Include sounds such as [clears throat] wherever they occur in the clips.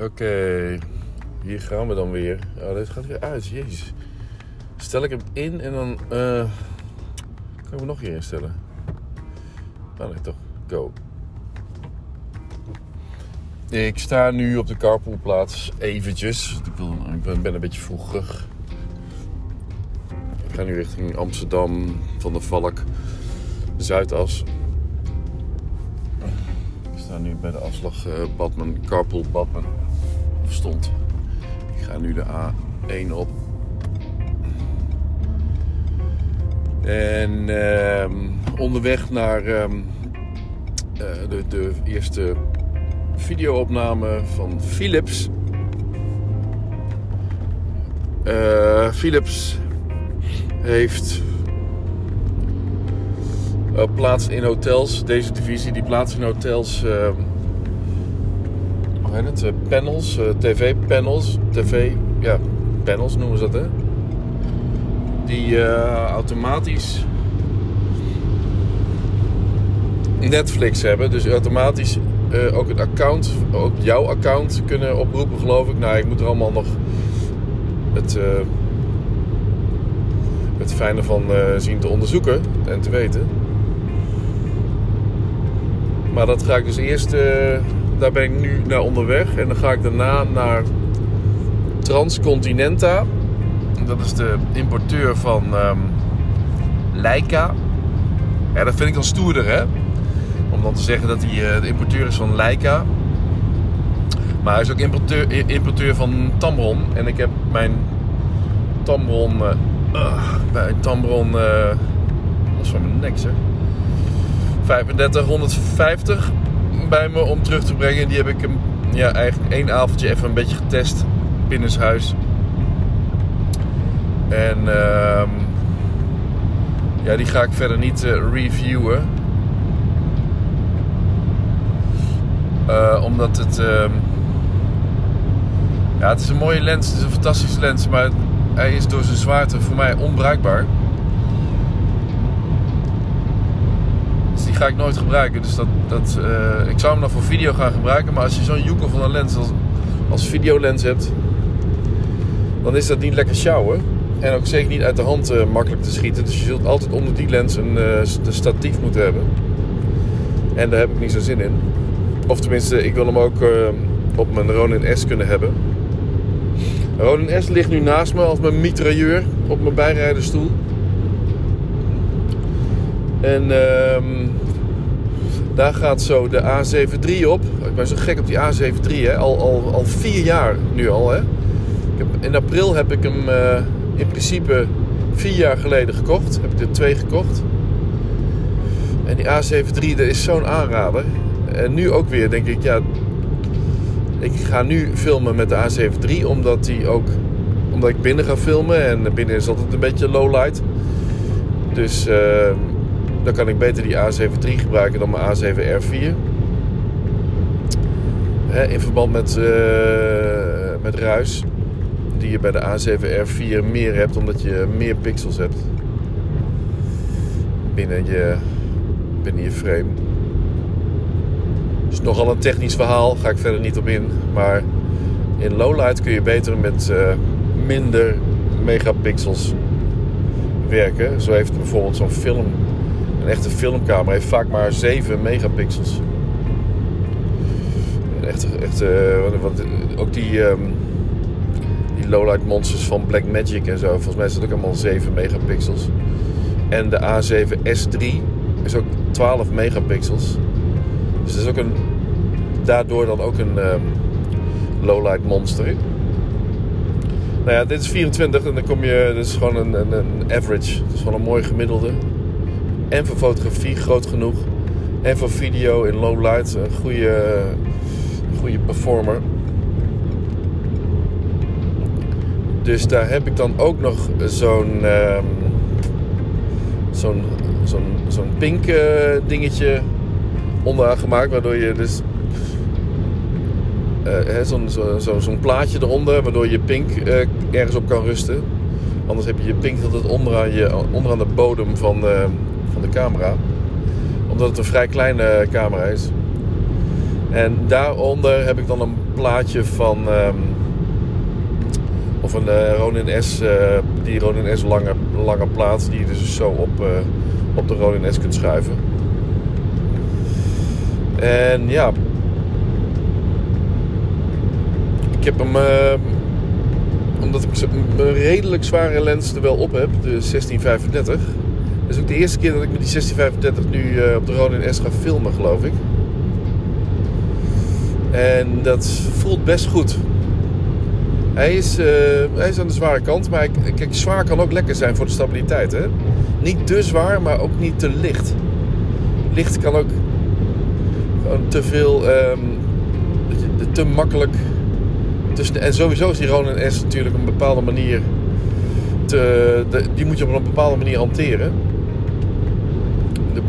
Oké, hier gaan we dan weer. Oh, dit gaat weer uit, jezus. Stel ik hem in en dan eh, kan ik hem nog hier instellen. Nou, nee, toch. Go. Ik sta nu op de carpoolplaats, eventjes. Ik, ben een beetje vroeger. Ik ga nu richting Amsterdam, Van der Valk, Zuidas. Ik sta nu bij de afslag uh, Badman, carpool Badman. Stond. Ik ga nu de A1 op. En uh, onderweg naar uh, de, de eerste videoopname van Philips. Uh, Philips heeft uh, plaats in hotels. Deze divisie die plaats in hotels. Uh, hoe het? Uh, panels, tv-panels. TV, ja, panels noemen ze dat hè. Die automatisch Netflix hebben. Dus automatisch ook het account, ook jouw account kunnen oproepen, geloof ik. Nou, ik moet er allemaal nog het, uh, het fijne van zien te onderzoeken en te weten. Maar dat ga ik dus eerst, daar ben ik nu naar onderweg. En dan ga ik daarna naar Transcontinenta. Dat is de importeur van um, Leica. Ja, dat vind ik dan stoerder, hè? om dan te zeggen dat hij uh, de importeur is van Leica. Maar hij is ook importeur, importeur van Tamron. En ik heb mijn Tamron, uh, uh, bij Tamron, uh, dat is van mijn nek zeg. 3550 bij me om terug te brengen. Die heb ik hem ja, eigenlijk één avondje even een beetje getest binnenshuis. En uh, ja, die ga ik verder niet reviewen. Uh, omdat het. Uh, ja, het is een mooie lens. Het is een fantastische lens. Maar hij is door zijn zwaarte voor mij onbruikbaar. Dus die ga ik nooit gebruiken. Dus dat, dat, uh, ik zou hem dan voor video gaan gebruiken. Maar als je zo'n joekel van een lens als, videolens hebt. Dan is dat niet lekker sjouwen. En ook zeker niet uit de hand makkelijk te schieten. Dus je zult altijd onder die lens een, een statief moeten hebben. En daar heb ik niet zo zin in. Of tenminste, ik wil hem ook op mijn Ronin S kunnen hebben. Ronin S ligt nu naast me als mijn mitrailleur op mijn bijrijderstoel. En uh, daar gaat zo de A73 op. Ik ben zo gek op die A73, hè. Al, al, al vier jaar nu al. Hè. Ik heb, in april heb ik hem uh, in principe vier jaar geleden gekocht. Heb ik er twee gekocht. En die A73, dat is zo'n aanrader. En nu ook weer denk ik, ja, ik ga nu filmen met de A73 omdat die ook, omdat ik binnen ga filmen en binnen is altijd een beetje low light. Dus uh, dan kan ik beter die A73 gebruiken dan mijn A7R4. Hè, in verband met, uh, met ruis, die je bij de A7R4 meer hebt omdat je meer pixels hebt binnen je, binnen je frame. Het is nogal een technisch verhaal, ga ik verder niet op in. Maar in lowlight kun je beter met uh, minder megapixels werken. Zo heeft bijvoorbeeld zo'n film, een echte filmcamera, heeft vaak maar 7 megapixels. Echt, echt, want ook die, um, die lowlight monsters van Blackmagic en zo, volgens mij is dat ook allemaal 7 megapixels. En de A7S3 is ook 12 megapixels. Dus dat is ook een, daardoor dan ook een um, lowlight monster. Nou ja, dit is 24 en dan kom je, dit is gewoon een, een, een average. Het is gewoon een mooi gemiddelde. En voor fotografie groot genoeg. En voor video in low light een goede, goede performer. Dus daar heb ik dan ook nog zo'n um, zo'n zo'n zo'n pink uh, dingetje onderaan gemaakt. Waardoor je dus uh, zo'n zo, zo, plaatje eronder, waardoor je pink uh, ergens op kan rusten. Anders heb je je pink altijd onderaan, je, onderaan de bodem van, uh, van de camera. Omdat het een vrij kleine camera is. En daaronder heb ik dan een plaatje van... ehm, of een eh, Ronin S, eh, die Ronin S lange, lange plaat, die je dus zo op, eh, op de Ronin S kunt schuiven. En ja, ik heb hem, eh, omdat ik een redelijk zware lens er wel op heb, de 1635. Is ook de eerste keer dat ik met die 1635 nu eh, op de Ronin S ga filmen, geloof ik. En dat voelt best goed. Hij is, eh, hij is aan de zware kant, maar kijk, zwaar kan ook lekker zijn voor de stabiliteit. Hè? Niet te zwaar, maar ook niet te licht. Licht kan ook te veel, ehm, te makkelijk. Te sne- en sowieso is die Ronin S natuurlijk op een bepaalde manier. Te, die moet je op een bepaalde manier hanteren.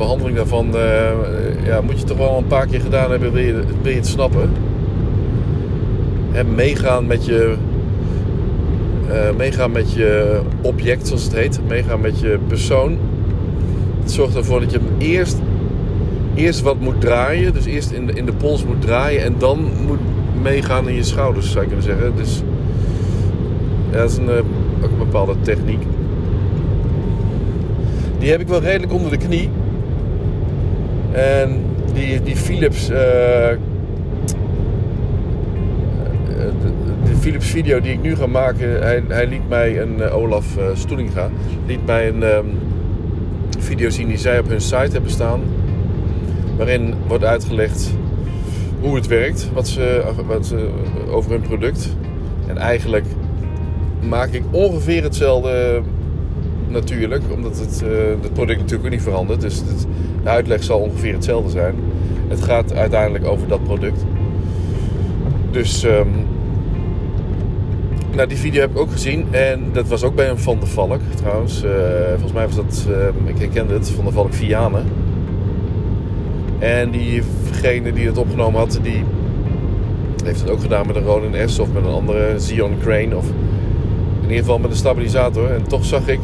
De behandeling daarvan eh, ja, moet je toch wel een paar keer gedaan hebben, wil je, het snappen. En meegaan met je, eh, meegaan met je object, zoals het heet. Meegaan met je persoon. Het zorgt ervoor dat je hem eerst, eerst wat moet draaien. Dus eerst in de, in de pols moet draaien. En dan moet meegaan in je schouders, zou je kunnen zeggen. Dus dat is een, eh, ook een bepaalde techniek. Die heb ik wel redelijk onder de knie. En die, die Philips de, de Philips video die ik nu ga maken, hij, hij liet mij een eh, Olaf eh, Stoelinga liet mij een ehm, video zien die zij op hun site hebben staan, waarin wordt uitgelegd hoe het werkt, wat ze, wat ze over hun product. En eigenlijk maak ik ongeveer hetzelfde natuurlijk, omdat het, eh, het product natuurlijk ook niet verandert. Dus de uitleg zal ongeveer hetzelfde zijn. Het gaat uiteindelijk over dat product. Dus ehm, nou, die video heb ik ook gezien. En dat was ook bij een Van der Valk trouwens. Eh, volgens mij was dat, ehm, ik herkende het, Van der Valk Vianen. En diegene die het opgenomen had, die heeft het ook gedaan met een Ronin S of met een andere Xeon Crane. Of in ieder geval met een stabilisator. En toch zag ik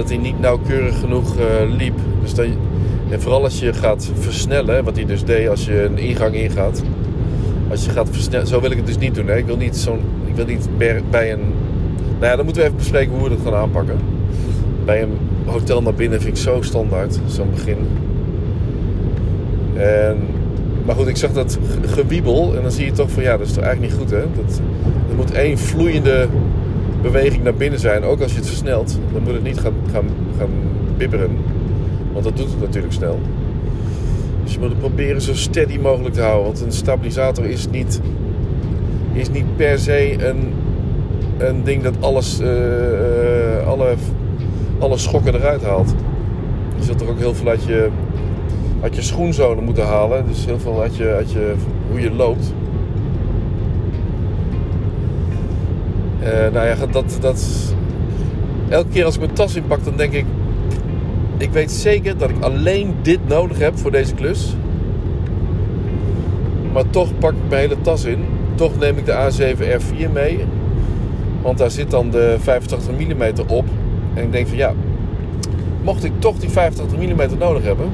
dat hij niet nauwkeurig genoeg eh, liep. Dus dat en vooral als je gaat versnellen, wat hij dus deed als je een ingang ingaat. Als je gaat versnellen, zo wil ik het dus niet doen. Hè. Ik wil niet zo'n, ik wil niet bij- een, nou ja, dan moeten we even bespreken hoe we dat gaan aanpakken. Bij een hotel naar binnen vind ik zo standaard, zo'n begin. En, maar goed, ik zag dat ge- gewiebel en dan zie je toch van ja, dat is toch eigenlijk niet goed hè. Dat, er moet één vloeiende beweging naar binnen zijn, ook als je het versnelt. Dan moet het niet gaan, gaan, gaan bibberen, want dat doet het natuurlijk snel. Dus je moet het proberen zo steady mogelijk te houden, want een stabilisator is niet, is niet per se een, een ding dat alles, eh, alle, alle schokken eruit haalt. Je zult er ook heel veel uit je, uit je schoenzolen moeten halen. Dus heel veel uit je, uit je, hoe je loopt. Nou ja, dat, dat... Elke keer als ik mijn tas inpak, dan denk ik... Ik weet zeker dat ik alleen dit nodig heb voor deze klus. Maar toch pak ik mijn hele tas in. Toch neem ik de A7R4 mee. Want daar zit dan de 85 mm op. En ik denk van ja, mocht ik toch die 85 mm nodig hebben,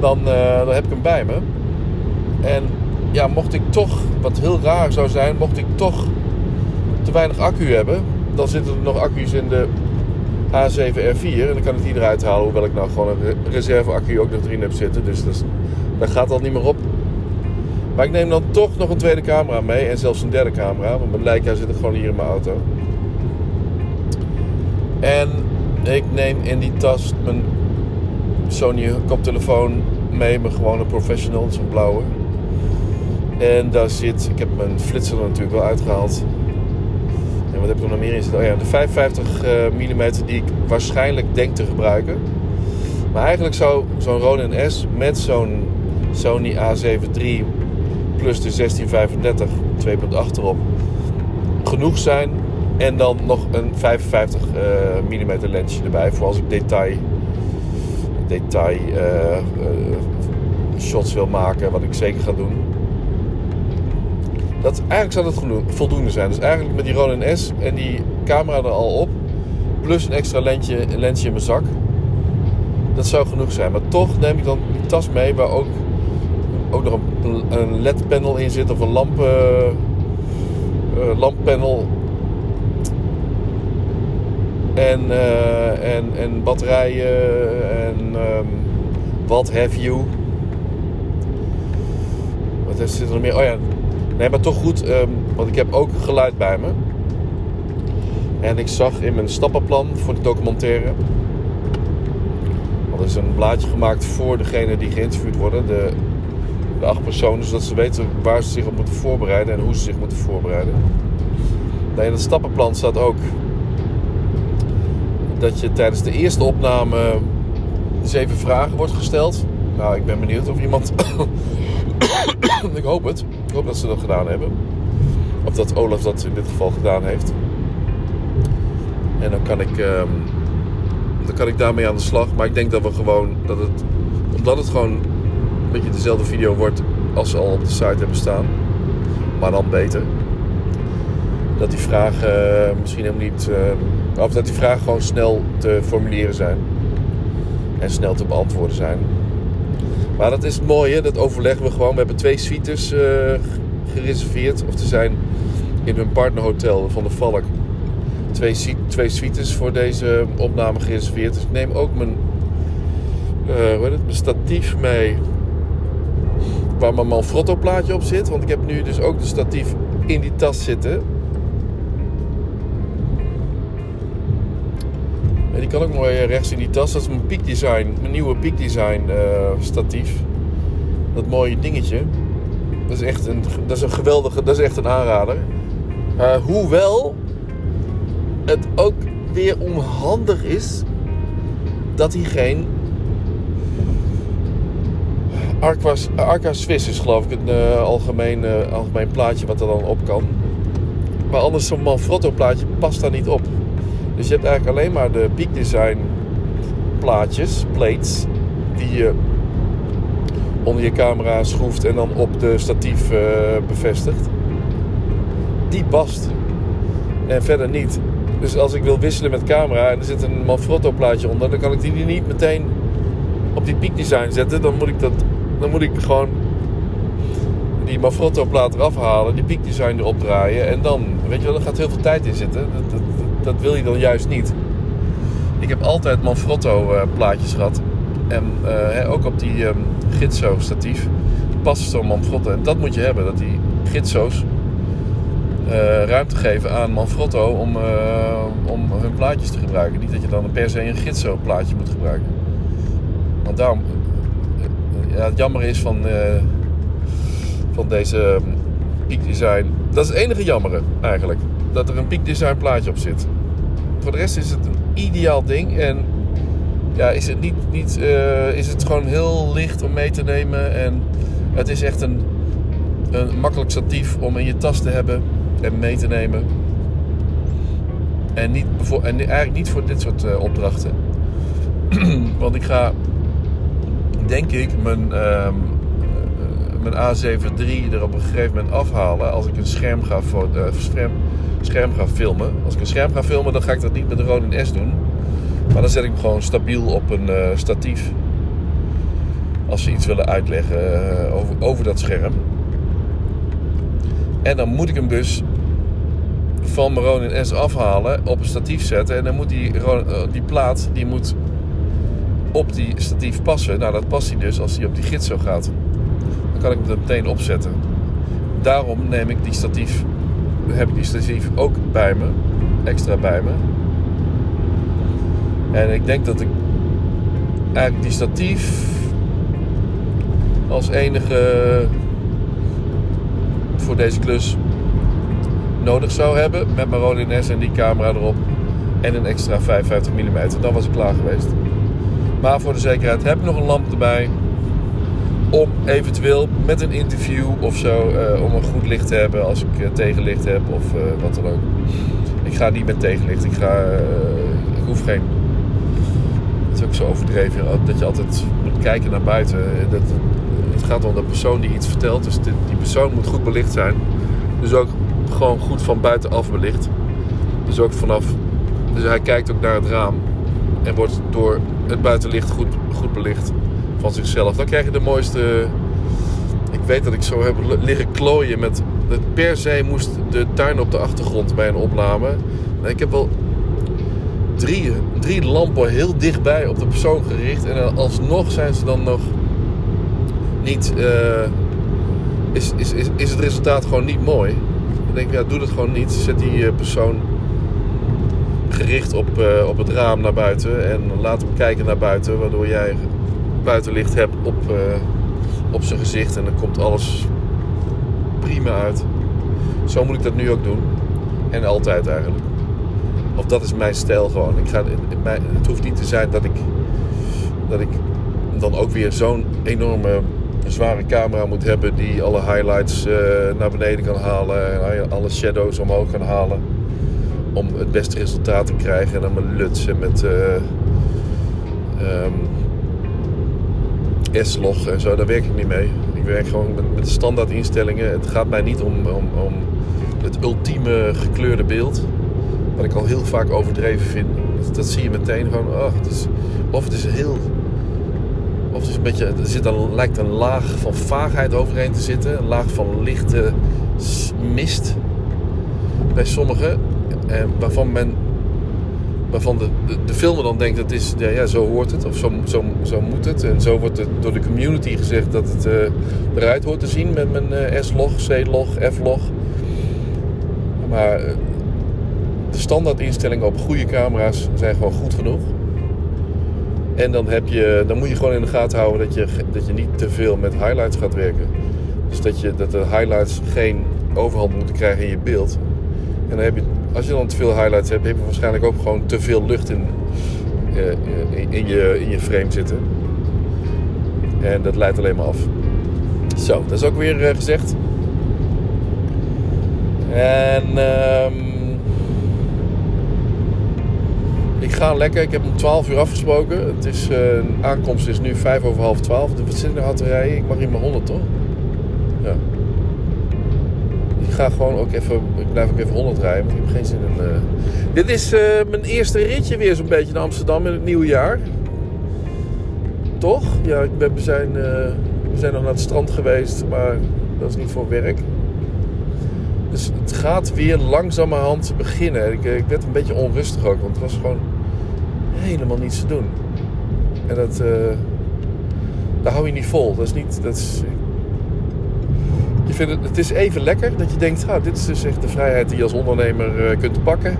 dan, eh, dan heb ik hem bij me. En ja, mocht ik toch, wat heel raar zou zijn, mocht ik toch te weinig accu hebben, dan zitten er nog accu's in de A7R4 en dan kan ik die eruit halen, hoewel ik nou gewoon een re- reserveaccu ook nog erin heb zitten. Dus dat, is- dat gaat al niet meer op. Maar ik neem dan toch nog een tweede camera mee en zelfs een derde camera, want mijn Leica zit er gewoon hier in mijn auto. En ik neem in die tas mijn Sony koptelefoon mee, mijn gewone professional, zo'n blauwe. En daar zit, ik heb mijn flitser er natuurlijk wel uitgehaald. En wat heb ik er nog meer in zitten? Oh ja, de 55 mm die ik waarschijnlijk denk te gebruiken. Maar eigenlijk zou zo'n Ronin S met zo'n Sony A7 III plus de 1635 2.8 erop genoeg zijn. En dan nog een 55 mm lensje erbij voor als ik detail, detail eh, eh, shots wil maken, wat ik zeker ga doen. Dat, eigenlijk zou dat voldoende zijn. Dus eigenlijk met die Ronin S en die camera er al op, plus een extra lensje, in mijn zak. Dat zou genoeg zijn. Maar toch neem ik dan die tas mee waar ook ook nog een, een LED-panel in zit of een lamp, uh, uh, lamppanel. En, uh, en, en batterijen en um, what have you. Wat zit er nog meer? Oh ja, nee, maar toch goed, um, want ik heb ook geluid bij me. En ik zag in mijn stappenplan voor de documentaire. Er is een blaadje gemaakt voor degene die geïnterviewd worden. De, de acht personen, zodat ze weten waar ze zich op moeten voorbereiden en hoe ze zich moeten voorbereiden. Nou, in het stappenplan staat ook dat je tijdens de eerste opname zeven vragen wordt gesteld. Nou, ik ben benieuwd of iemand. [coughs] ik hoop het. Ik hoop dat ze dat gedaan hebben. Of dat Olaf dat in dit geval gedaan heeft. En dan kan ik, um, dan kan ik daarmee aan de slag. Maar ik denk dat we gewoon, dat het, omdat het gewoon een beetje dezelfde video wordt als ze al op de site hebben staan. Maar dan beter. Dat die vragen uh, misschien helemaal niet, uh, of dat die vragen gewoon snel te formuleren zijn. En snel te beantwoorden zijn. Maar dat is het mooie, dat overleggen we gewoon. We hebben twee suites uh, gereserveerd. Of te zijn in hun partnerhotel van de Valk twee, twee suites voor deze opname gereserveerd. Dus ik neem ook mijn, uh, hoe het, mijn statief mee. Waar mijn Manfrotto plaatje op zit. Want ik heb nu dus ook de statief in die tas zitten. Die kan ook mooi rechts in die tas. Dat is mijn Peak Design, mijn nieuwe Peak Design uh, statief. Dat mooie dingetje. Dat is echt een, dat is een geweldige, dat is echt een aanrader. Uh, hoewel het ook weer onhandig is dat hij geen Arca, Arca Swiss is geloof ik een uh, algemeen, algemeen plaatje wat er dan op kan. Maar anders zo'n Manfrotto plaatje past daar niet op. Dus je hebt eigenlijk alleen maar de Peak Design plaatjes, plates, die je onder je camera schroeft en dan op de statief uh, bevestigt. Die past. En verder niet. Dus als ik wil wisselen met camera en er zit een Manfrotto plaatje onder, dan kan ik die niet meteen op die Peak Design zetten. Dan moet ik, dat, dan moet ik gewoon die Manfrotto plaat eraf halen, die Peak Design erop draaien. En dan, weet je wel, er gaat heel veel tijd in zitten. Dat, dat, dat wil je dan juist niet. Ik heb altijd Manfrotto uh, plaatjes gehad. En uh, ook op die um, Gitso statief past zo'n Manfrotto. En dat moet je hebben, dat die Gitso's uh, ruimte geven aan Manfrotto om, om hun plaatjes te gebruiken. Niet dat je dan per se een Gitso plaatje moet gebruiken. Want daarom, ja, het jammer is van, van deze Peak Design, dat is het enige jammere eigenlijk. Dat er een Peak Design plaatje op zit. Voor de rest is het een ideaal ding en ja, is het, niet, niet, is het gewoon heel licht om mee te nemen. En het is echt een, een makkelijk statief om in je tas te hebben en mee te nemen. En, niet, en eigenlijk niet voor dit soort uh, opdrachten. [clears throat] Want ik ga, denk ik, mijn, uh, mijn A7 III er op een gegeven moment afhalen als ik een scherm ga, uh, scherm, scherm ga filmen. Als ik een scherm ga filmen, dan ga ik dat niet met de Ronin S doen. Maar dan zet ik hem gewoon stabiel op een uh, statief. Als ze iets willen uitleggen over, over dat scherm. En dan moet ik hem dus van mijn Ronin S afhalen, op een statief zetten. En dan moet die, die plaat die moet op die statief passen. Nou, dat past hij dus als hij op die gids zo gaat. Kan ik hem meteen opzetten. Daarom neem ik die statief, heb ik die statief ook bij me, extra bij me. En ik denk dat ik eigenlijk die statief als enige voor deze klus nodig zou hebben. Met mijn Ronin S en die camera erop. En een extra 55 mm. Dan was ik klaar geweest. Maar voor de zekerheid heb ik nog een lamp erbij. Om eventueel met een interview of zo. Uh, om een goed licht te hebben als ik uh, tegenlicht heb of uh, wat dan ook. Ik ga niet met tegenlicht. Ik, ga, ik hoef geen. Het is ook zo overdreven dat je altijd moet kijken naar buiten. Dat, het gaat om de persoon die iets vertelt. Dus die persoon moet goed belicht zijn. Dus ook gewoon goed van buitenaf belicht. Dus ook vanaf. Dus hij kijkt ook naar het raam. En wordt door het buitenlicht goed, goed belicht van zichzelf. Dan krijg je de mooiste, Ik weet dat ik zo heb liggen klooien met... Dat per se moest de tuin op de achtergrond bij een opname. En ik heb wel drie, drie lampen heel dichtbij op de persoon gericht. En alsnog zijn ze dan nog niet... Uh, is, is, is, is het resultaat gewoon niet mooi. Dan denk ik, ja, doe dat gewoon niet. Zet die eh, persoon gericht op, uh, op het raam naar buiten. En laat hem kijken naar buiten. Waardoor jij buitenlicht hebt op, uh, op zijn gezicht. En dan komt alles prima uit. Zo moet ik dat nu ook doen. En altijd eigenlijk. Of dat is mijn stijl gewoon. Ik ga, het hoeft niet te zijn dat ik, dat ik dan ook weer zo'n enorme zware camera moet hebben die alle highlights uh, naar beneden kan halen en alle shadows omhoog kan halen om het beste resultaat te krijgen en dan mijn lutsen met uh, um, S-log en zo, daar werk ik niet mee. Ik werk gewoon met, de standaard instellingen. Het gaat mij niet om, om, om het ultieme gekleurde beeld. Wat ik al heel vaak overdreven vind. Dat, zie je meteen gewoon. Oh, het is, of het is heel of het is een beetje, er zit een, lijkt een laag van vaagheid overheen te zitten. Een laag van lichte mist. Bij sommigen. En waarvan men waarvan de, de, de filmer dan denkt dat is, ja, ja, zo hoort het of zo, zo, zo moet het. En zo wordt het door de community gezegd dat het uh, eruit hoort te zien met mijn uh, S-log, C-log, F-log. Maar uh, de standaard instellingen op goede camera's zijn gewoon goed genoeg. En dan, heb je, dan moet je gewoon in de gaten houden dat je, dat je niet te veel met highlights gaat werken. Dus dat, je, dat de highlights geen overhand moeten krijgen in je beeld. En dan heb je, als je dan te veel highlights hebt, heb je waarschijnlijk ook gewoon te veel lucht in, uh, in, je, in je frame zitten. En dat leidt alleen maar af. Zo, dat is ook weer uh, gezegd. En... Um, Ik ga lekker. Ik heb om 12 uur afgesproken. Het is, uh, aankomst is nu 5 over half 12. De zit er te rijden. Ik mag hier maar 100 toch? Ga gewoon ook even. Ik blijf ook even 100 rijden. Want ik heb geen zin in. Uh... Dit is uh, mijn eerste ritje weer zo'n beetje naar Amsterdam in het nieuwe jaar. Toch? Ja, we, zijn, we zijn nog naar het strand geweest. Maar dat is niet voor werk. Dus het gaat weer langzamerhand beginnen. Ik, ik, werd een beetje onrustig ook, want het was gewoon helemaal niets te doen. En dat, uh, dat hou je niet vol. Dat is niet. Dat is, je vindt het, het is even lekker dat je denkt: ah, dit is dus echt de vrijheid die je als ondernemer uh, kunt pakken.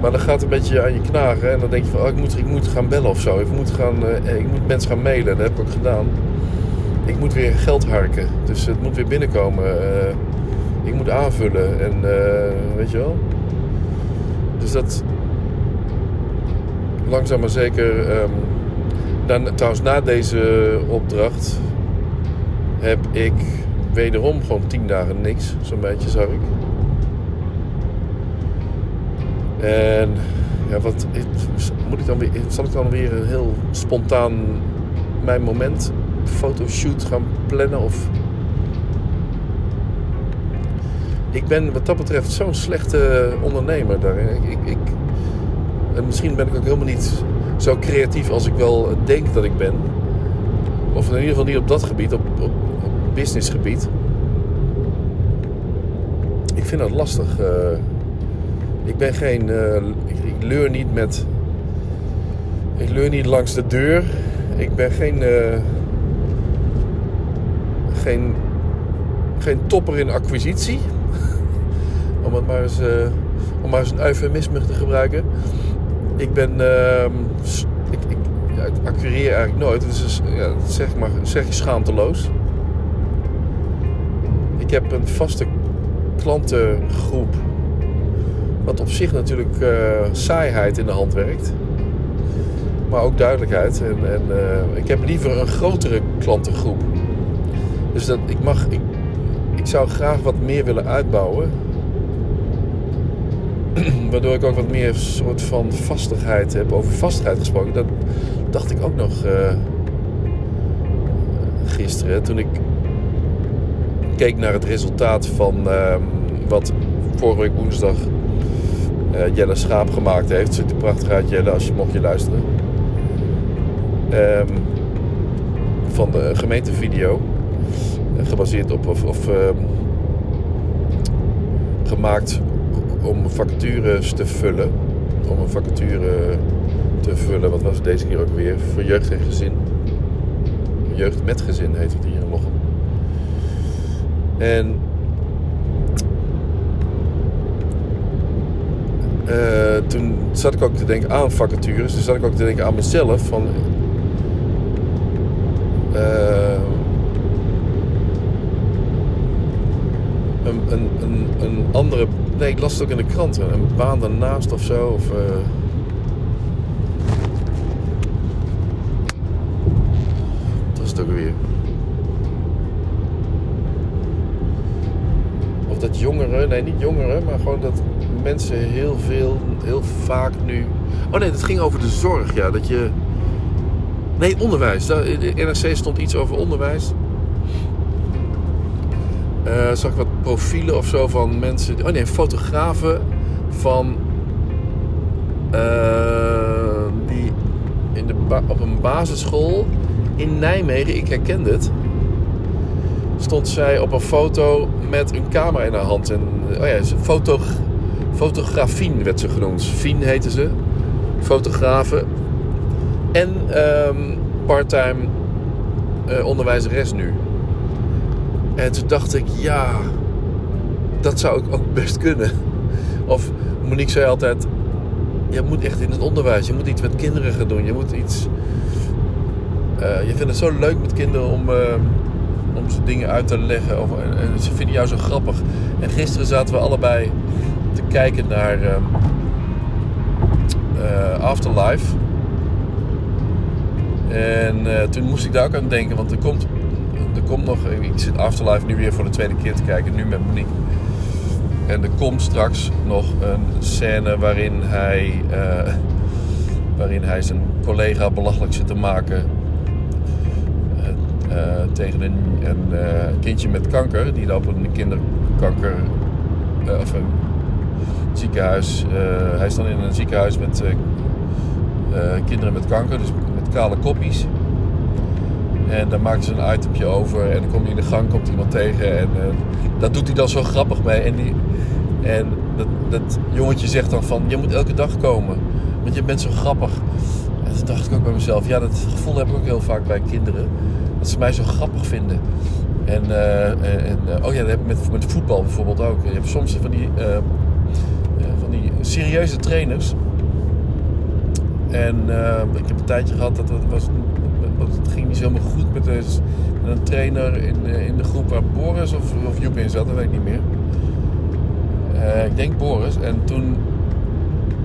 Maar dan gaat een beetje aan je knagen. En dan denk je van, oh, ik, moet, ik moet gaan bellen of zo. Ik moet, gaan, uh, ik moet mensen gaan mailen. Dat heb ik gedaan. Ik moet weer geld harken. Dus het moet weer binnenkomen. ik moet aanvullen. En weet je wel. Dus dat, langzaam maar zeker. Dan, trouwens, na deze opdracht heb ik wederom gewoon tien dagen niks, zo'n beetje zag ik. En ja, wat moet ik dan weer? Zal ik dan weer een heel spontaan mijn moment fotoshoot gaan plannen of? Ik ben wat dat betreft zo'n slechte ondernemer daarin. Ik, ik, en misschien ben ik ook helemaal niet zo creatief als ik wel denk dat ik ben. Of in ieder geval niet op dat gebied, op businessgebied. Ik vind dat lastig. Uh, ik ben geen. Uh, ik, ik, leur niet met. Ik leur niet langs de deur. Ik ben geen. Uh, geen. Geen topper in acquisitie. [laughs] om het maar eens. om maar eens een eufemisme te gebruiken. Ik ben. Uh, ik, ik, ja, ik accureer eigenlijk nooit. Dus ja, zeg, maar, zeg je schaamteloos. Ik heb een vaste klantengroep. Wat op zich natuurlijk uh, saaiheid in de hand werkt. Maar ook duidelijkheid. En, en uh, ik heb liever een grotere klantengroep. Dus dat, ik, mag, ik, zou graag wat meer willen uitbouwen. [clears throat] Waardoor ik ook wat meer soort van vastigheid heb. Over vastigheid gesproken. Dat dacht ik ook nog uh, gisteren. Toen ik keek naar het resultaat van uh, wat vorige week woensdag uh, Jelle Schaap gemaakt heeft. Ziet er prachtig uit Jelle als je mocht je luisteren. Um, van de gemeentevideo. gebaseerd op of, of ehm, gemaakt om vacatures te vullen. Om een vacature te vullen. Wat was het deze keer ook weer? Voor jeugd en gezin. Jeugd met gezin heet het hier. En uh, toen zat ik ook te denken aan vacatures. Toen zat ik ook te denken aan mezelf. Van, uh, een, een, een, andere. Nee, ik las het ook in de kranten. Een baan daarnaast of zo. Of, uh, wat was het ook weer? Of dat jongeren, nee niet jongeren, maar gewoon dat mensen heel veel, heel vaak nu. Oh nee, het ging over de zorg, ja. Dat je. Nee, onderwijs. In de NRC stond iets over onderwijs. Uh, zag ik wat profielen of zo van mensen. Oh nee, fotografen van. Uh, die in de op een basisschool in Nijmegen, ik herken het. Stond zij op een foto met een camera in haar hand. En, oh ja, foto, fotografien werd ze genoemd. Fien heette ze. Fotografen. En um, parttime uh, onderwijzeres nu. En toen dacht ik, ja, dat zou ik ook best kunnen. Of Monique zei altijd, je moet echt in het onderwijs. Je moet iets met kinderen gaan doen. Je moet iets... Uh, je vindt het zo leuk met kinderen om, uh, om ze dingen uit te leggen. Of, en, en, ze vinden jou zo grappig. En gisteren zaten we allebei te kijken naar uh, Afterlife. En toen moest ik daar ook aan denken. Want er komt er komt nog, ik zit Afterlife nu weer voor de tweede keer te kijken, nu met Monique. En er komt straks nog een scène waarin hij, waarin hij zijn collega belachelijk zit te maken tegen een, uh, kindje met kanker, die op een kinderkanker of een ziekenhuis. hij is dan in een ziekenhuis met kinderen met kanker, dus met kale koppies. En dan maakt ze een itemje over. En dan komt hij in de gang, komt iemand tegen. En uh, dat doet hij dan zo grappig mee. En, die, en dat, dat jongetje zegt dan van, je moet elke dag komen. Want je bent zo grappig. En toen dacht ik ook bij mezelf, ja dat gevoel heb ik ook heel vaak bij kinderen. Dat ze mij zo grappig vinden. En, uh, en uh, oh ja, dat heb ik met, met voetbal bijvoorbeeld ook. Je hebt soms van die, van die serieuze trainers. En ik heb een tijdje gehad dat dat was het ging niet zo helemaal goed met, een trainer in, eh, in de groep waar Boris of, of Joep in zat, dat weet ik niet meer. Ik denk Boris. En toen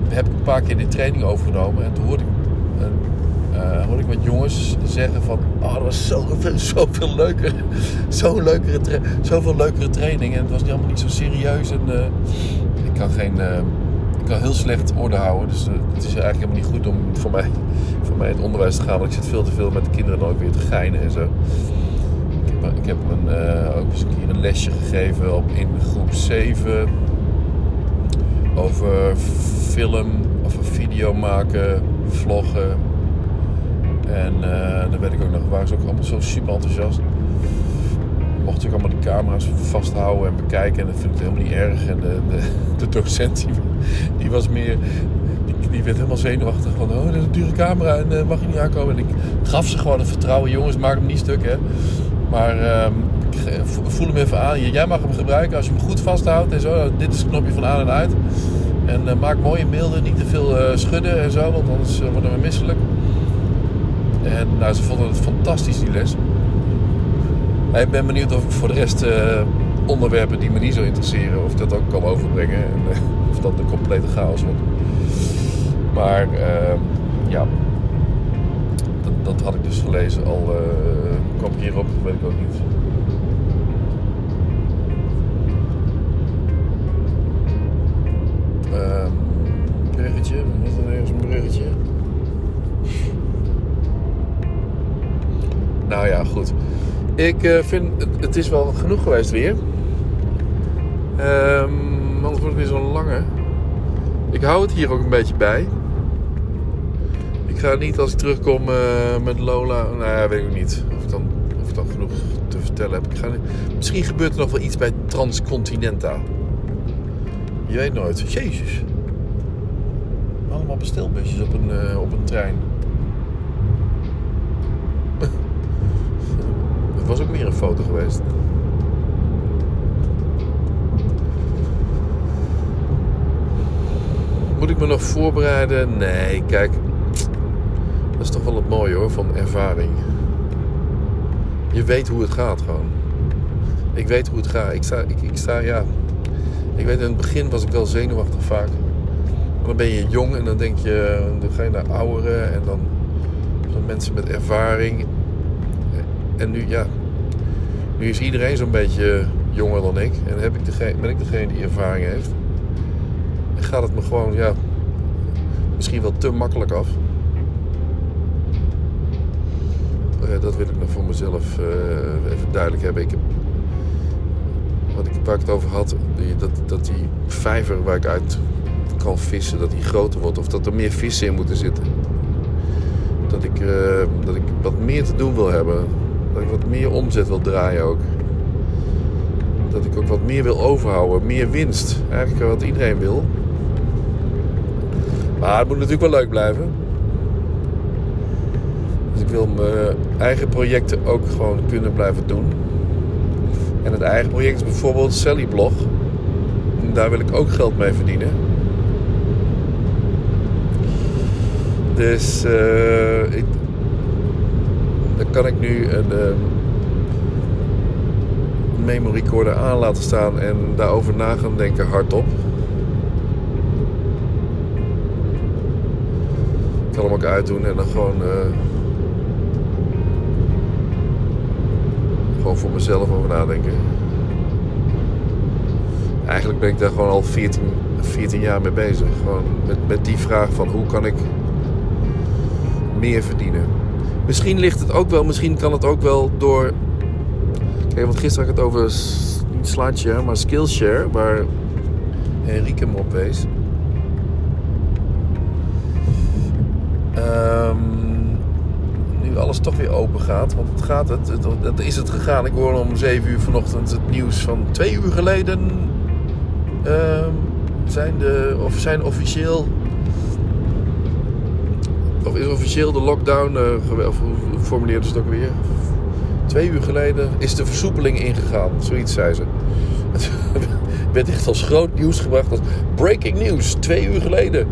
heb ik een paar keer die training overgenomen. En toen hoorde ik, jongens zeggen van... Oh, dat was zoveel, zoveel leuker. Zo'n leukere zoveel leukere training. En het was helemaal niet zo serieus. En, uh, ik kan geen... ik kan heel slecht orde houden. Dus het is eigenlijk helemaal niet goed om voor mij voor mij het onderwijs te gaan. Want ik zit veel te veel met de kinderen ook weer te geinen en zo. Ik heb, ik heb een, ook eens een keer een lesje gegeven op, in groep 7 over film of video maken, vloggen. En uh, dan ik ook nog, waren ze ook allemaal zo super enthousiast. Mocht ik allemaal de camera's vasthouden en bekijken en dat vind ik helemaal niet erg. En de, de, [laughs] docent die, was meer, die werd helemaal zenuwachtig. Van, oh, dat is een dure camera en uh, mag je niet aankomen. En ik gaf ze gewoon het vertrouwen. Jongens, maak hem niet stuk, hè. Maar uh, voel hem even aan. Jij mag hem gebruiken als je hem goed vasthoudt en zo. Dit is het knopje van aan en uit. En uh, maak mooie beelden, niet te veel schudden en zo, want anders worden we misselijk. En nou, ze vonden het fantastisch, die les. Ik ben benieuwd of ik voor de rest onderwerpen die me niet zo interesseren, of ik dat ook kan overbrengen. En [laughs] of dat een complete chaos wordt. Maar uh, ja, dat, dat, had ik dus gelezen al. Uh, kwam ik hierop, weet ik ook niet. Ik uh, vind het, is wel genoeg geweest weer. Um, anders wordt het weer zo'n lange. Ik hou het hier ook een beetje bij. Ik ga niet als ik terugkom uh, met Lola. Nou ja, weet ik niet. Of ik dan, of ik genoeg te vertellen heb. Ik ga, misschien gebeurt er nog wel iets bij Transcontinenta. Je weet nooit. Jezus. Allemaal bestelbusjes op een, uh, op een trein. Was ook weer een foto geweest. Moet ik me nog voorbereiden? Nee, kijk. Dat is toch wel het mooie hoor, van ervaring. Je weet hoe het gaat gewoon. Ik weet hoe het gaat. Ik sta, ik, ik sta ja. Ik weet in het begin was ik wel zenuwachtig vaak. Maar dan ben je jong en dan denk je, dan ga je naar ouderen en dan van mensen met ervaring. En nu, ja, nu is iedereen zo'n beetje jonger dan ik. En heb ik ben ik degene die ervaring heeft. Gaat het me gewoon, ja, misschien wel te makkelijk af. Uh, dat wil ik nog voor mezelf uh, even duidelijk hebben. Ik heb, wat ik, het over had, die, dat, dat die vijver waar ik uit kan vissen, dat die groter wordt. Of dat er meer vissen in moeten zitten. Dat ik, uh, dat ik wat meer te doen wil hebben. Dat ik wat meer omzet wil draaien ook. Dat ik ook wat meer wil overhouden. Meer winst. Eigenlijk wat iedereen wil. Maar het moet natuurlijk wel leuk blijven. Dus ik wil mijn eigen projecten ook gewoon kunnen blijven doen. En het eigen project is bijvoorbeeld Sally Blog. daar wil ik ook geld mee verdienen. Dus uh, ik, dan kan ik nu een uh, memo recorder aan laten staan en daarover na gaan denken hardop. Ik kan hem ook uitdoen en dan gewoon, uh, gewoon voor mezelf over nadenken. Eigenlijk ben ik daar gewoon al 14, 14 jaar mee bezig. Gewoon met, met die vraag van hoe kan ik meer verdienen. Misschien ligt het ook wel, misschien kan het ook wel door. Kijk, want gisteren had ik het over niet Slideshare, maar Skillshare, waar Henrike me op wees. Um, nu alles toch weer open gaat, want het gaat het, dat is het gegaan. Ik hoorde om 7 uur vanochtend het nieuws van twee uur geleden. Um, zijn, de, of zijn officieel of is officieel de lockdown, uh, of hoe formuleerde ze het ook weer? Twee uur geleden is de versoepeling ingegaan. Zoiets zei ze. Het [laughs] werd echt als groot nieuws gebracht. Als breaking news, twee uur geleden.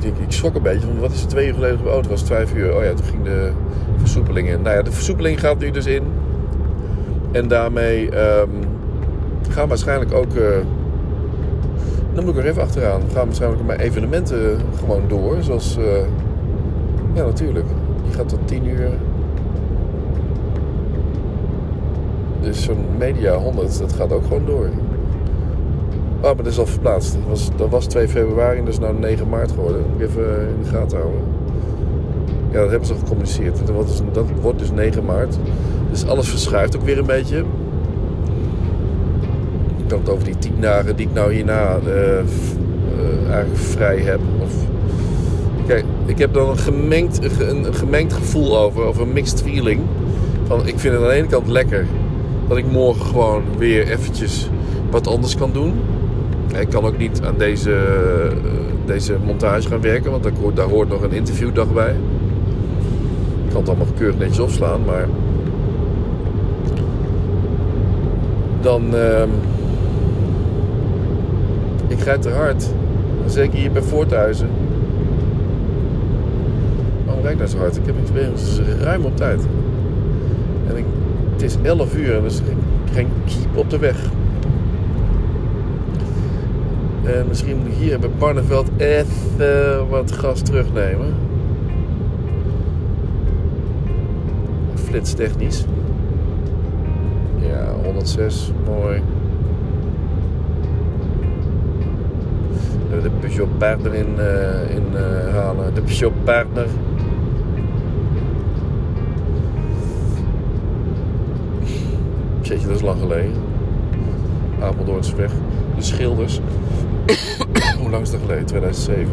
Ik, ik schrok een beetje van wat is er twee uur geleden? Oh, het was vijf uur. Oh ja, toen ging de versoepeling in. Nou ja, de versoepeling gaat nu dus in. En daarmee um, gaan waarschijnlijk ook... Uh, dan moet ik er even achteraan. Gaan waarschijnlijk mijn evenementen gewoon door. Zoals... Uh, ja, natuurlijk. Die gaat tot 10 uur. Dus zo'n Media 100, dat gaat ook gewoon door. Oh, maar dat is al verplaatst. Dat was, dat was 2 februari en dat is nou 9 maart geworden. Moet even in de gaten houden. Ja, dat hebben ze al gecommuniceerd. Dat wordt, dus, dat wordt dus 9 maart. Dus alles verschuift ook weer een beetje. Ik had het over die 10 dagen die ik nou hierna uh, uh, eigenlijk vrij heb. Of Kijk, ik heb dan een gemengd, een gemengd gevoel over, of een mixed feeling. Van, ik vind het aan de ene kant lekker dat ik morgen gewoon weer eventjes wat anders kan doen. Ik kan ook niet aan deze, eh, deze montage gaan werken, want daar hoort, nog een interviewdag bij. Ik kan het allemaal keurig netjes opslaan, maar dan. Uh, ik ga te hard. Zeker hier bij Voorthuizen ik nou zo hard? Ik heb ruim op tijd. En ik, het is 11 uur en er is geen keep op de weg. En misschien ik hier bij Barneveld even wat gas terugnemen. Flitstechnisch. Ja, 106, mooi. De Peugeot Partner in, uh, in uh, halen. De Peugeot Partner. Jeetje, dat is lang geleden. weg. De Schilders. [coughs] Hoe lang is dat geleden? 2007.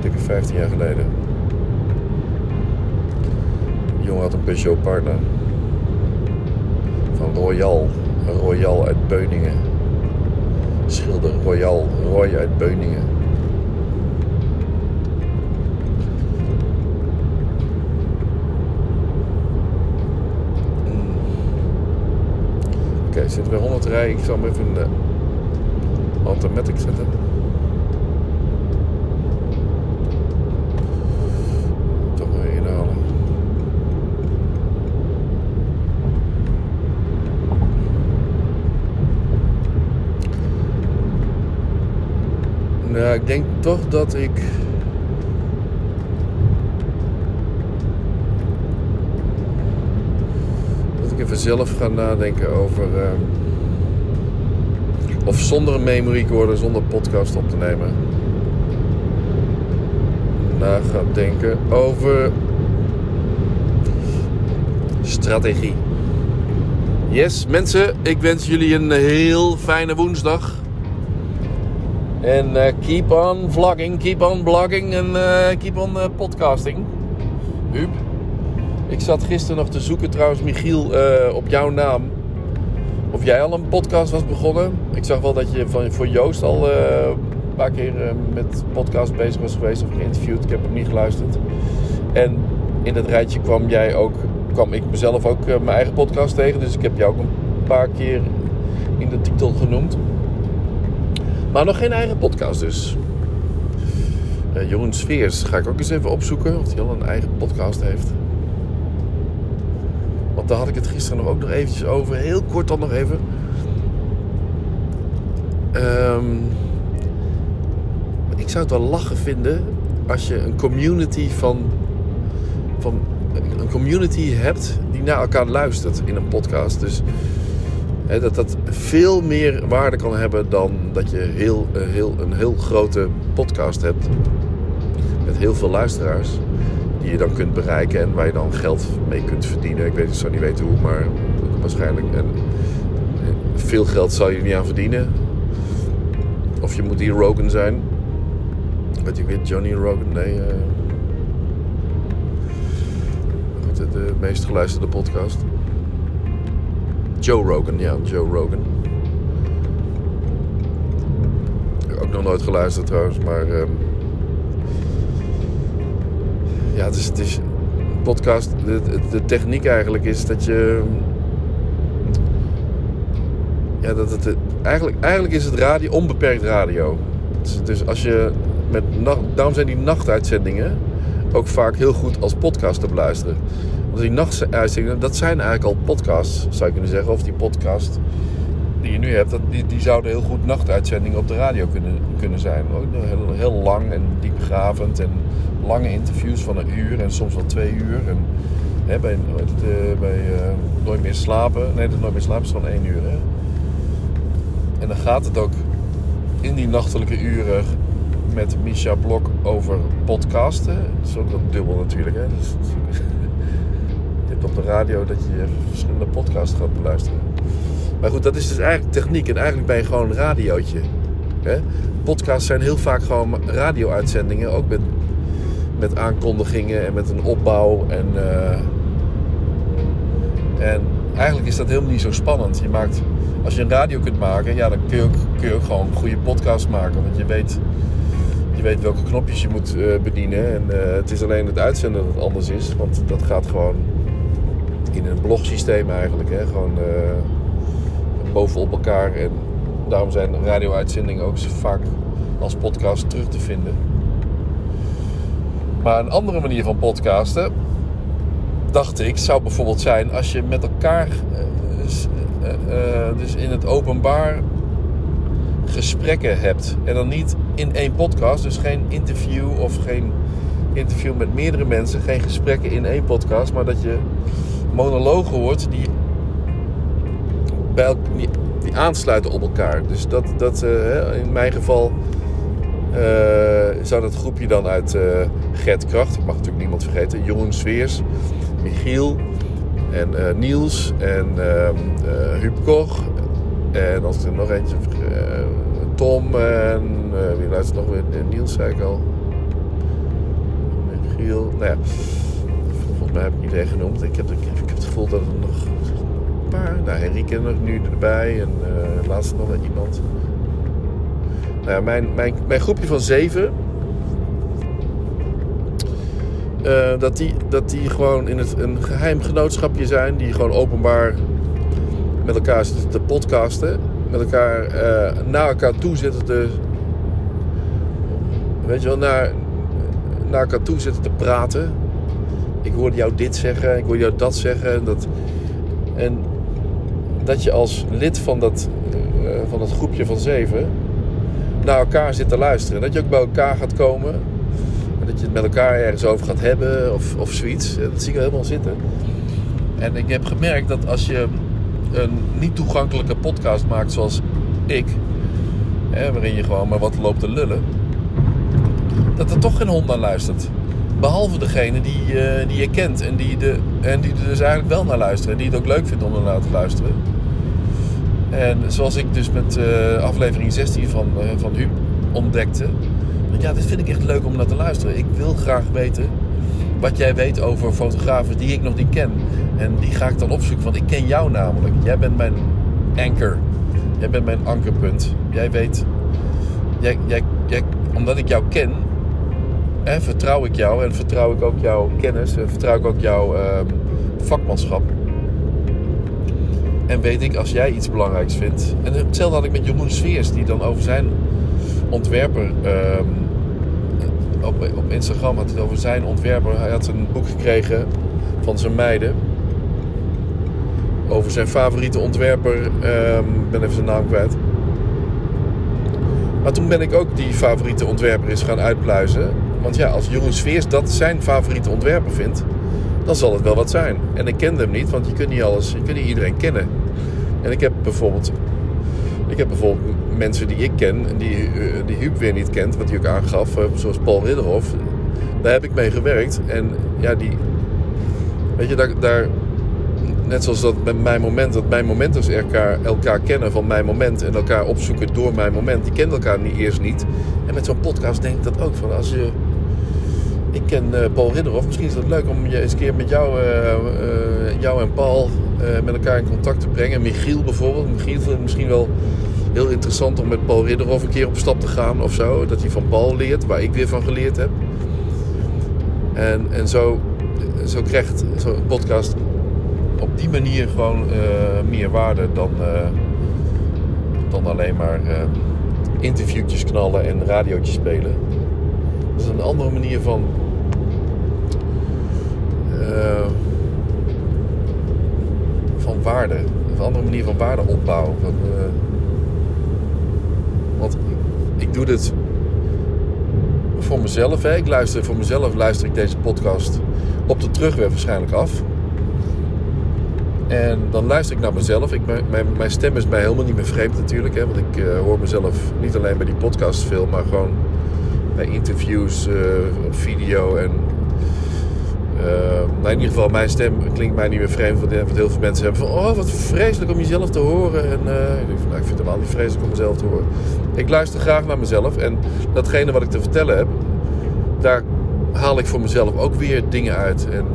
Dikke 15 jaar geleden. De jongen had een Peugeot partner. van Royal. Royal uit Beuningen. Schilder Royal. Roy uit Beuningen. Zitten we 100 rij. Ik zal hem even in de automatic zetten. Toch weer inhalen. Nou, ik denk toch dat ik. Ik even zelf ga nadenken over. Uh, of zonder een memory recorder, zonder podcast op te nemen. Na gaan denken over. Strategie. Yes, mensen, ik wens jullie een heel fijne woensdag. En uh, keep on vlogging, keep on blogging en uh, keep on uh, podcasting. Huub. Ik zat gisteren nog te zoeken trouwens, Michiel, op jouw naam. Of jij al een podcast was begonnen. Ik zag wel dat je van, voor Joost al een paar keer met podcast bezig was geweest of geïnterviewd. Ik heb hem niet geluisterd. En in dat rijtje kwam jij ook, kwam ik mezelf ook mijn eigen podcast tegen. Dus ik heb jou ook een paar keer in de titel genoemd. Maar nog geen eigen podcast dus. Uh, Jeroen Sfeers ga ik ook eens even opzoeken of hij al een eigen podcast heeft. Daar had ik het gisteren nog ook nog eventjes over. Heel kort dan nog even. Um, ik zou het wel lachen vinden als je een community van, van een community hebt die naar elkaar luistert in een podcast. Dus dat dat veel meer waarde kan hebben dan dat je heel, heel, een heel grote podcast hebt. Met heel veel luisteraars. Die je dan kunt bereiken en waar je dan geld mee kunt verdienen. Ik weet, ik zou niet weten hoe, maar waarschijnlijk. Veel geld zal je niet aan verdienen. Of je moet die Rogan zijn. Weet je, weet Johnny Rogan? Nee. Uh, de, de meest geluisterde podcast. Joe Rogan, ja, Joe Rogan. Ook nog nooit geluisterd trouwens, maar. Um, ja, het is, het is. Podcast. De, de, techniek eigenlijk is dat je. Ja, dat het. Eigenlijk, eigenlijk is het radio onbeperkt radio. Dus, dus als je. Met, daarom zijn die nachtuitzendingen ook vaak heel goed als podcast te beluisteren. Want die nachtuitzendingen, dat zijn eigenlijk al podcasts, zou je kunnen zeggen. Of die podcast die je nu hebt, dat, die, die zouden heel goed nachtuitzendingen op de radio kunnen, kunnen zijn. Heel, heel lang en diepgravend en lange interviews van een uur en soms wel twee uur. En, hè, bij het, bij uh, Nooit meer slapen, nee, dat Nooit meer slapen is gewoon één uur. Hè. En dan gaat het ook in die nachtelijke uren met Misha Blok over podcasten. Zo dubbel natuurlijk. Hè. Dus, [laughs] op de radio dat je verschillende podcasts gaat beluisteren. Maar goed, dat is dus eigenlijk techniek. En eigenlijk ben je gewoon een radiootje. Hè? Podcasts zijn heel vaak gewoon radio-uitzendingen. Ook met, met aankondigingen en met een opbouw. En, uh, en eigenlijk is dat helemaal niet zo spannend. Je maakt, als je een radio kunt maken, ja, dan kun je ook, kun je gewoon een goede podcast maken. Want je weet, je weet welke knopjes je moet uh, bedienen. En uh, het is alleen het uitzenden dat anders is. Want dat gaat gewoon in een blogsysteem eigenlijk. Hè? Gewoon bovenop elkaar. En daarom zijn radio-uitzendingen ook vaak als podcast terug te vinden. Maar een andere manier van podcasten, dacht ik, zou bijvoorbeeld zijn als je met elkaar, uh, dus in het openbaar, gesprekken hebt. En dan niet in één podcast, dus geen interview of geen interview met meerdere mensen, geen gesprekken in één podcast, maar dat je monologen hoort die, bij die, die, aansluiten op elkaar. Dus dat, dat in mijn geval zou dat groepje dan uit Gert Kracht, ik mag natuurlijk niemand vergeten, Jeroen Sveers, Michiel en Niels en ehm, Huub Koch. En als ik er nog eentje, Tom en wie luistert nog weer? Niels zei ik al. Michiel, nou ja mij heb ik iedereen genoemd. Ik heb, ik, heb het gevoel dat er nog paar. Nou, Henrike nog nu erbij en uh, laatst nog iemand. Nou ja, mijn, mijn, mijn groepje van zeven. Uh, dat, die, dat die gewoon in het, een geheim genootschapje zijn. Die gewoon openbaar met elkaar zitten te podcasten. Met elkaar uh, naar elkaar toe zitten te. Weet je wel, naar, naar elkaar toe zitten te praten. Ik hoorde jou dit zeggen, ik hoorde jou dat zeggen. Dat, en dat je als lid van dat, uh, van dat groepje van zeven naar elkaar zit te luisteren. Dat je ook bij elkaar gaat komen. Dat je het met elkaar ergens over gaat hebben of, of zoiets. Dat zie ik helemaal zitten. En ik heb gemerkt dat als je een niet toegankelijke podcast maakt zoals ik, hè, waarin je gewoon maar wat loopt te lullen, dat er toch geen hond naar luistert. Behalve degene die, uh, die je kent en die, de, en die er dus eigenlijk wel naar luisteren. En die het ook leuk vindt om er naar te luisteren. En zoals ik dus met uh, aflevering 16 van, uh, van Huub ontdekte. Ja, dit vind ik echt leuk om naar te luisteren. Ik wil graag weten wat jij weet over fotografen die ik nog niet ken. En die ga ik dan opzoeken, want ik ken jou namelijk. Jij bent mijn anker. Jij bent mijn ankerpunt. Jij weet, jij, jij, omdat ik jou ken, vertrouw ik jou en vertrouw ik ook jouw kennis en vertrouw ik ook jouw uh, vakmanschap. En weet ik als jij iets belangrijks vindt. En hetzelfde had ik met Jeroen Sveers, die dan over zijn ontwerper. Uh, op, Instagram had het over zijn ontwerper. Hij had een boek gekregen van zijn meiden. Over zijn favoriete ontwerper. Ik um, ben even zijn naam kwijt. Maar toen ben ik ook die favoriete ontwerper eens gaan uitpluizen. Want ja, als Jeroen Sveers dat zijn favoriete ontwerper vindt, dan zal het wel wat zijn. En ik kende hem niet, want je kunt niet alles, je kunt niet iedereen kennen. En ik heb bijvoorbeeld, ik heb bijvoorbeeld mensen die ik ken en die, die Huub weer niet kent, wat hij ook aangaf, zoals Paul Ridderhof. Daar heb ik mee gewerkt. En ja, die, weet je, daar, daar net zoals dat met mijn moment, dat mijn momenters elkaar, elkaar kennen van mijn moment en elkaar opzoeken door mijn moment. Die kennen elkaar niet, eerst niet. En met zo'n podcast denk ik dat ook van als je. Ik ken uh, Paul Ridderhof. Misschien is het leuk om je eens een keer met jou, jou en Paul met elkaar in contact te brengen. Michiel bijvoorbeeld. Michiel misschien wel heel interessant om met Paul Ridderhof een keer op stap te gaan of zo. Dat hij van Paul leert, waar ik weer van geleerd heb. En, en zo, zo krijgt zo'n podcast op die manier gewoon uh, meer waarde dan, uh, dan alleen maar uh, interviewtjes knallen en radiootjes spelen. Dat is een andere manier van. van waarde. Een andere manier van waarde opbouwen. Van, ik doe dit voor mezelf. Hè. Ik luister voor mezelf luister ik deze podcast op de terugweg waarschijnlijk af. En dan luister ik naar mezelf. Ik, mijn, mijn stem is mij helemaal niet meer vreemd natuurlijk. Hè, want ik uh, hoor mezelf niet alleen bij die podcast veel, maar gewoon bij interviews, uh, video. En nou in ieder geval, mijn stem klinkt mij niet meer vreemd. Want, heel veel mensen hebben van, oh wat vreselijk om jezelf te horen. En ik, denk, nou, ik vind het helemaal niet vreselijk om mezelf te horen. Ik luister graag naar mezelf. En datgene wat ik te vertellen heb, daar haal ik voor mezelf ook weer dingen uit. En,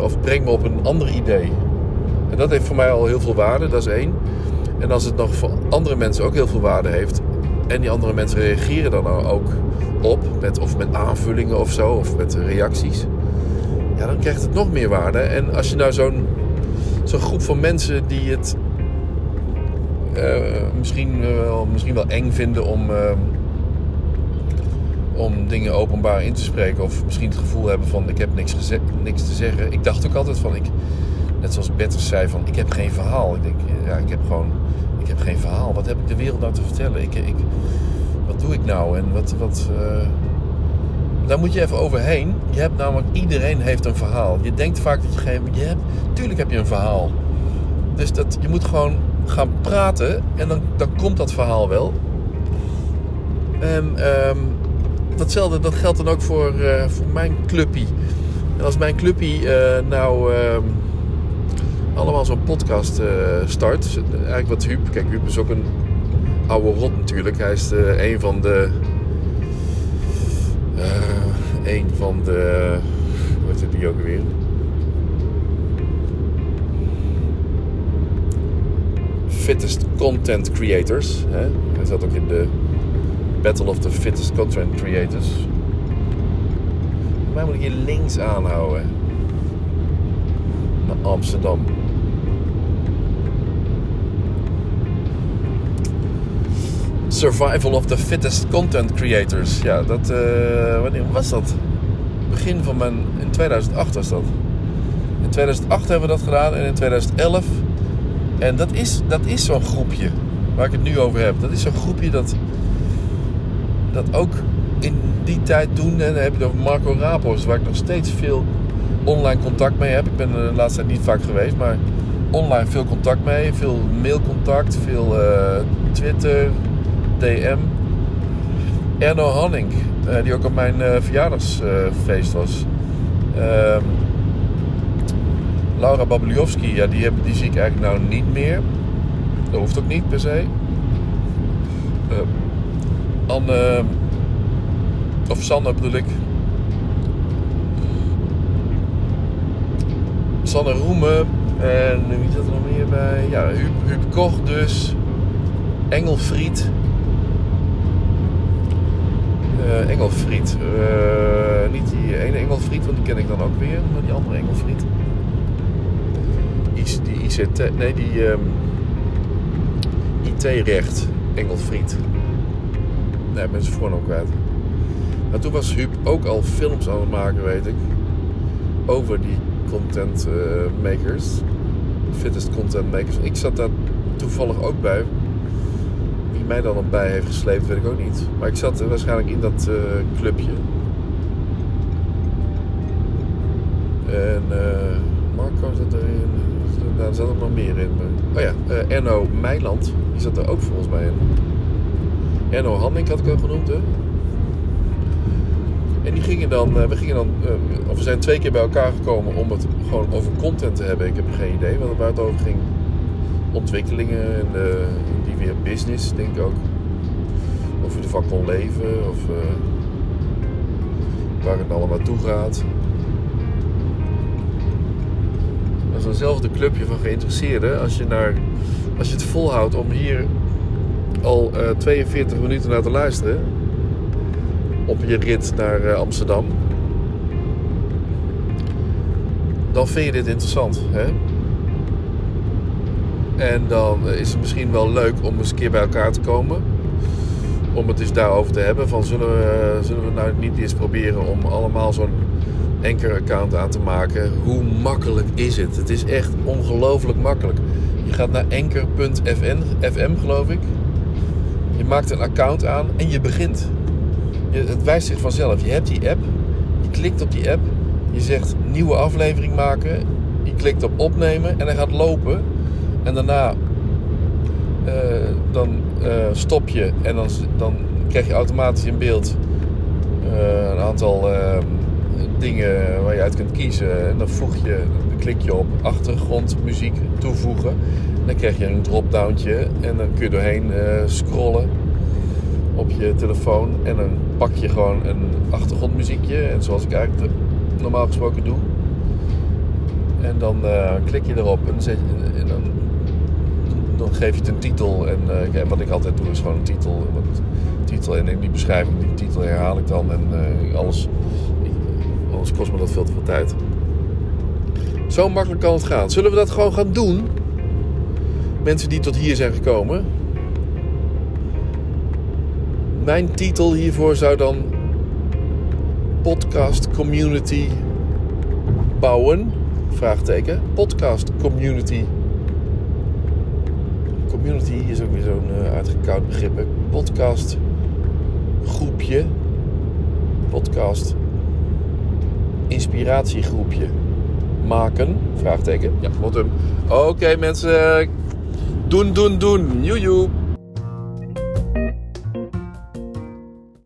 of breng me op een ander idee. En dat heeft voor mij al heel veel waarde, dat is één. En als het nog voor andere mensen ook heel veel waarde heeft, en die andere mensen reageren dan ook op, met, of met aanvullingen of zo, of met reacties, ja, dan krijgt het nog meer waarde. En als je nou zo'n zo'n groep van mensen die het uh, misschien, wel, misschien wel eng vinden om, uh, om dingen openbaar in te spreken, of misschien het gevoel hebben van ik heb niks, niks te zeggen. Ik dacht ook altijd van ik net zoals Betters zei van ik heb geen verhaal. Ik denk, ja, ik heb gewoon, ik heb geen verhaal. Wat heb ik de wereld nou te vertellen? Ik, ik, wat doe ik nou? En wat, wat. Daar moet je even overheen. Je hebt namelijk, iedereen heeft een verhaal. Je denkt vaak dat je geen, je hebt, tuurlijk heb je een verhaal. Dus dat, je moet gewoon gaan praten en dan, dan komt dat verhaal wel. En um, datzelfde, dat geldt dan ook voor, uh, voor mijn clubpie. En als mijn clubpie uh, nou... Uh, allemaal zo'n podcast uh, start. Eigenlijk wat Huub. Kijk, Huub is ook een oude rot natuurlijk. Hij is een van de. Uh, een van de. Wat is die ook weer? fittest content creators. Hè? Hij zat ook in de Battle of the fittest content creators. Mij moet ik hier links aanhouden. Naar Amsterdam. Survival of the fittest content creators. Ja, dat. Uh, wanneer was dat? Begin van mijn. In 2008 was dat. In 2008 hebben we dat gedaan en in 2011. En dat is, dat is zo'n groepje waar ik het nu over heb. Dat is zo'n groepje dat. Dat ook in die tijd doen. En dan heb je het over Marco Rapos, waar ik nog steeds veel online contact mee heb. Ik ben de laatste tijd niet vaak geweest, maar online veel contact mee. Veel mailcontact, veel uh, Twitter, DM. Erno Hanning, uh, die ook op mijn uh, verjaardagsfeest was. Ehm, Laura Babliowski, ja, die, heb, die zie ik eigenlijk nou niet meer. Dat hoeft ook niet per se. Anne, of Sanne bedoel ik. Sanne Roemen. En wie zat er nog meer bij? Ja, Huub, Huub Koch dus. Engelfried. Uh, Engelfried. Uh, niet die ene Engelfried, want die ken ik dan ook weer. Maar die andere Engelfried. Die, die ICT... Nee, die... Um, IT-recht. Engelfried. Nee, zijn voornaam kwijt. Maar toen was Huub ook al films aan het maken, weet ik. Over die content uh, makers. Fittest content makers. Ik zat daar toevallig ook bij. Mij dan op bij heeft gesleept, weet ik ook niet. Maar ik zat waarschijnlijk in dat uh, clubje. En uh, Marco zat erin. Daar zat er nog meer in. Oh ja, Erno Meiland. Die zat er ook volgens mij in. Erno Hanning had ik al genoemd, hè? En die gingen dan, we gingen dan, of we zijn twee keer bij elkaar gekomen om het gewoon over content te hebben. Ik heb geen idee waar het over ging. Ontwikkelingen en uh, weer business, denk ik ook. Of je ervan kon leven, of uh, waar het allemaal naartoe gaat. Dat is eenzelfde clubje van geïnteresseerden. Als je, naar, als je het volhoudt om hier al uh, 42 minuten naar te luisteren op je rit naar Amsterdam, dan vind je dit interessant. Hè? En dan is het misschien wel leuk om eens een keer bij elkaar te komen. Om het eens daarover te hebben. Van zullen we, zullen we nou niet eens proberen om allemaal zo'n Anchor-account aan te maken. Hoe makkelijk is het? Het is echt ongelooflijk makkelijk. Je gaat naar anchor.fm geloof ik. Je maakt een account aan en je begint. Je, het wijst zich vanzelf. Je hebt die app. Je klikt op die app. Je zegt nieuwe aflevering maken. Je klikt op opnemen en hij gaat lopen. En daarna uh, dan uh, stop je en dan, dan krijg je automatisch in beeld uh, een aantal dingen waar je uit kunt kiezen. En dan voeg je, dan klik je op achtergrondmuziek toevoegen. Dan krijg je een drop-downtje en dan kun je doorheen scrollen op je telefoon. En dan pak je gewoon een achtergrondmuziekje. En zoals ik eigenlijk normaal gesproken doe. En dan klik je erop en, zet, en dan, dan, geef je het een titel. En uh, wat ik altijd doe is gewoon een titel. Wat, titel en in die beschrijving die titel herhaal ik dan. En uh, alles, alles kost me dat veel te veel tijd. Zo makkelijk kan het gaan. Zullen we dat gewoon gaan doen? Mensen die tot hier zijn gekomen. Mijn titel hiervoor zou dan podcast community bouwen? Vraagteken. Podcast community. Community is ook weer zo'n uh, uitgekoud begrip. Podcast groepje. Podcast inspiratiegroepje maken? Vraagteken. Ja, wat. Oké mensen. Doen, doen, doen. Joejoe.